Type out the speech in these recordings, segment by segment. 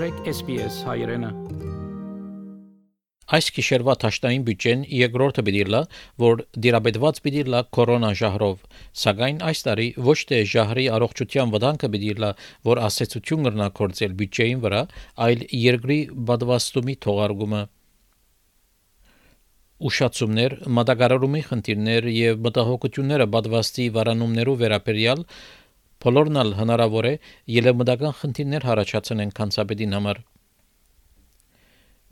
մտրեք SPS հայրենը Այս գիշերվա ճաշտային բյուջեն երկրորդը պիտի լա, որ դիրաբետված պիտի լա կորոնա ժահրով, սակայն այս տարի ոչ թե ժահրի առողջության վտանգը պիտի լա, որ ասեցություն կրնա կործել բյուջեին վրա, այլ երկրի բադվաստումի թողարկումը ուշացումներ, մատակարարումի խնդիրներ եւ մտահոգությունները բադվաստի վարանումներով վերաբերյալ բոլորնալ հնարավոր է ելեմտական խնդիրներ հարաճացնեն կանցապետին համար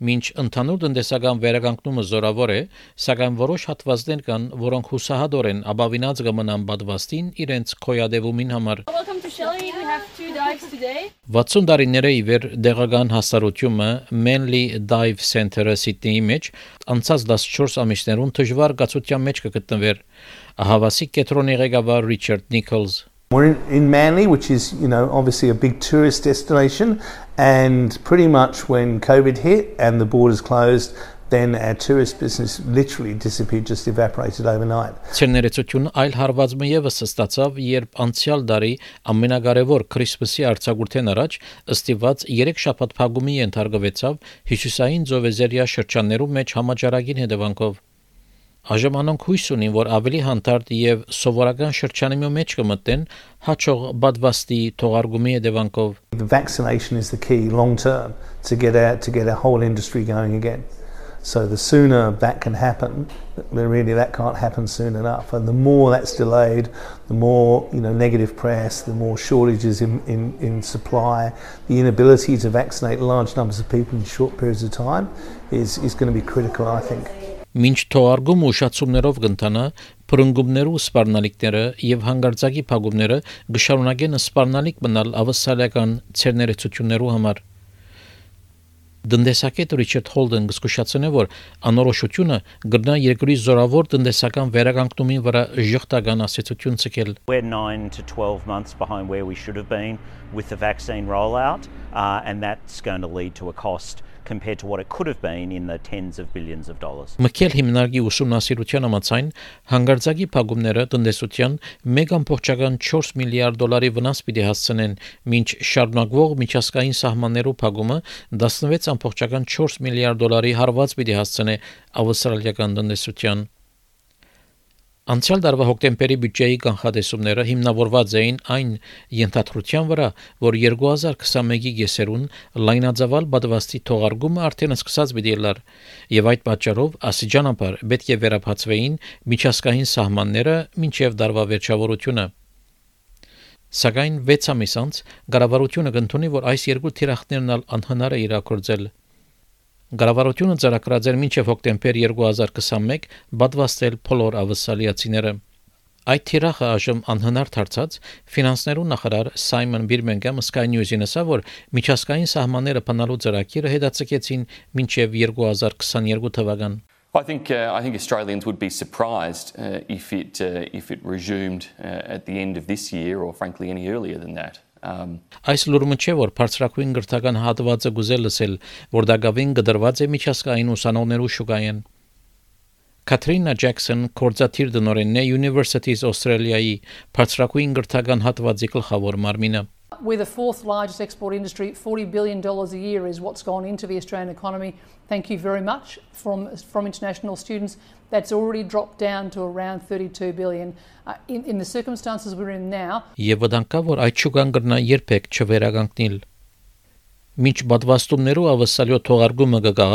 Մինչ ընդհանուր տնտեսական վերականգնումը զորավոր է, սակայն որոշ հատվածներ կան, որոնք հուսահատորեն ապավինած կմնան պատվաստին իրենց քոյադևումին համար։ Welcome to Shelley. We have two dives today. 60 տարիները ի վեր դեղական հասարությունը Manly Dive Center-ը Սիդնեի մեջ անցած 14 ամիսներուն դժվար գացության մեջ կգտնվեր։ Ահավասիկ կետրոնի ղեկավար Ռիչարդ Նիկոլս We're in, in Manly, which is, you know, obviously a big tourist destination, and pretty much when COVID hit and the borders closed, then our tourist business literally disappeared, just evaporated overnight. Ցերներեցությունը այլ հարվածը եւս ստացավ, երբ անցյալ տարի ամենակարևոր Քրիսմասի արձակուրդեն առաջ ըստիված 3 շաբաթ փակումի ենթարկվեցավ հյուսիսային Զովեզերիա շրջաններում մեջ համաճարակին հետևանքով։ Այժմ անոնք հույս ունին, որ ավելի հանդարտ եւ սովորական շրջանի մեջ կմտնեն հաջող բադվաստի թողարկումի հետևանքով։ The vaccination is the key long term to get out to get a whole industry going again. So the sooner that can happen, really that can't happen soon enough. And the more that's delayed, the more you know negative press, the more shortages in, in, in supply, the inability to vaccinate large numbers of people in short periods of time is, is going to be critical, I think. Մինչ թողարկում ուշացումներով կընթանա փրկումներու սպառնալիքները եւ հանգարցակի փակումները գշարունակեն սպառնալիք մնալ ավսալական ցերներեցություններու համար Դնդեսակետ Ռիչարդ Հոլդեն գսկուշացնե որ անորոշությունը գրնա երկրի զորավոր տնտեսական վերականգնումին վրա ժողտական ասեցություն ցկել We're 9 to 12 months behind where we should have been with the vaccine rollout uh, and that's going to lead to a cost compared to what it could have been in the tens of billions of dollars. Մկել հիմնարկի ուսումնասիրության համաձայն հանգարձակի փակումները տնտեսության 1.4 միլիարդ դոլարի վնաս պիտի հասցնեն, մինչ շարունակվող միջազգային սահմաններու փակումը 16.4 միլիարդ դոլարի հարված պիտի հասցնե ավստրալիական տնտեսության Անցյալ տարվա հոկտեմբերի բյուջեի կանխատեսումները հիմնավորված էին այն ենթադրության վրա, որ 2021-ի գեսերուն լայնածավալ բադվաստի թողարկումը արդեն սկսած պիտի լար, եւ այդ պատճառով ասիջանաբար պետք է վերապացվեին միջազգային սահմանները մինչև դարվա վերջավորությունը։ Սակայն 6 ամիս անց կառավարությունը կընդունի, որ այս երկու թիրախներն անհնար է իրակորձել Գարավարությունը ծրագրած էր մինչև հոկտեմբեր 2021 բադվաստել բոլոր ավսալիացիները։ Այդ թիրախը այժմ անհնար դարձած ֆինանսներու նախարար Սայմոն Բիրմենգամը Sky News-ին ասա, որ միջազգային սահմանները բնալու ծրագիրը հետաձգեցին մինչև 2022 թվական։ I think uh, I think Australians would be surprised uh, if it uh, if it resumed uh, at the end of this year or frankly any earlier than that. Այս լուրը չէ որ բարձրակույն գրթական հատվածը գուզել լսել, որ դա գավին գդրված է միջազգային ուսանողներու շուկայեն։ Կատրինա Ջաքսոն կորզաթիր դնորենն է Universities Australia-ի բարձրակույն գրթական հատվածի գլխավոր մարմինը։ We're the fourth largest export industry. $40 billion a year is what's gone into the Australian economy. Thank you very much from, from international students. That's already dropped down to around 32 billion. Uh, in, in the circumstances we're in now. Եվ վտանգա որ այդ շուկան կրնա երբեք չվերականգնել։ Մինչ բադվաստումներու ավսալյո թողարկումը կգա,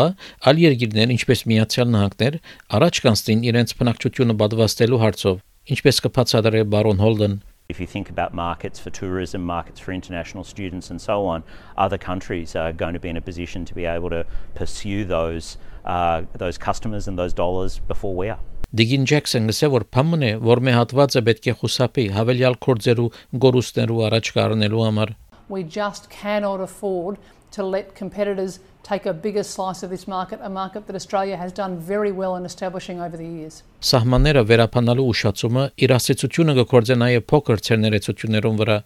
այլ երկիրներ, ինչպես Միացյալ Նահանգներ, առաջ կանցնին իրենց բնակչությունը բադվաստելու հարցով, ինչպես կբացատրե բարոն Հոլդեն։ If you think about markets for tourism, markets for international students, and so on, other countries are going to be in a position to be able to pursue those uh, those customers and those dollars before we are. Դիգին Ջեքսոնը ասել որ փամն է, որ մի հատվածը պետք է խուսափի հավելյալ կորձերու գորուստներու առաջ կառնելու համար։ We just cannot afford to let competitors take a bigger slice of this market, a market that Australia has done very well in establishing over the years. Սահմանները վերապանալու ուշացումը իր ասացությունը կգործե նաև փոքր ցերներեցություններուն վրա։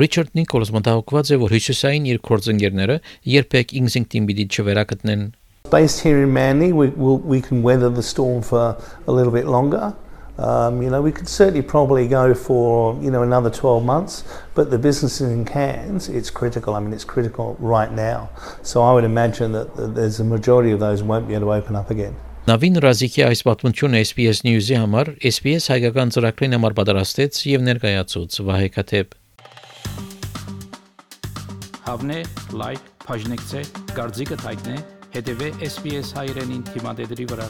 Ռիչարդ Նիկոլս մտահոգված է, որ հյուսիսային իր կորձընկերները երբեք ինքնին պիտի չվերակտնեն։ Based here in Manly, we, we'll, we can weather the storm for a little bit longer. Um, you know, we could certainly probably go for you know another 12 months, but the business in Cairns, it's critical. I mean, it's critical right now. So I would imagine that that there's a majority of those won't be able to open up again. Նավին Ռազիկի այս պատմությունը SPS News-ի համար SPS հայկական ծրագրին համար պատրաստեց եւ ներկայացուց Վահե Քաթեփ Հավնե, լայք, բաժնեկցե, դարձիկը թայտնե, հետեւե SPS հայրենին թիմադեդի վրա։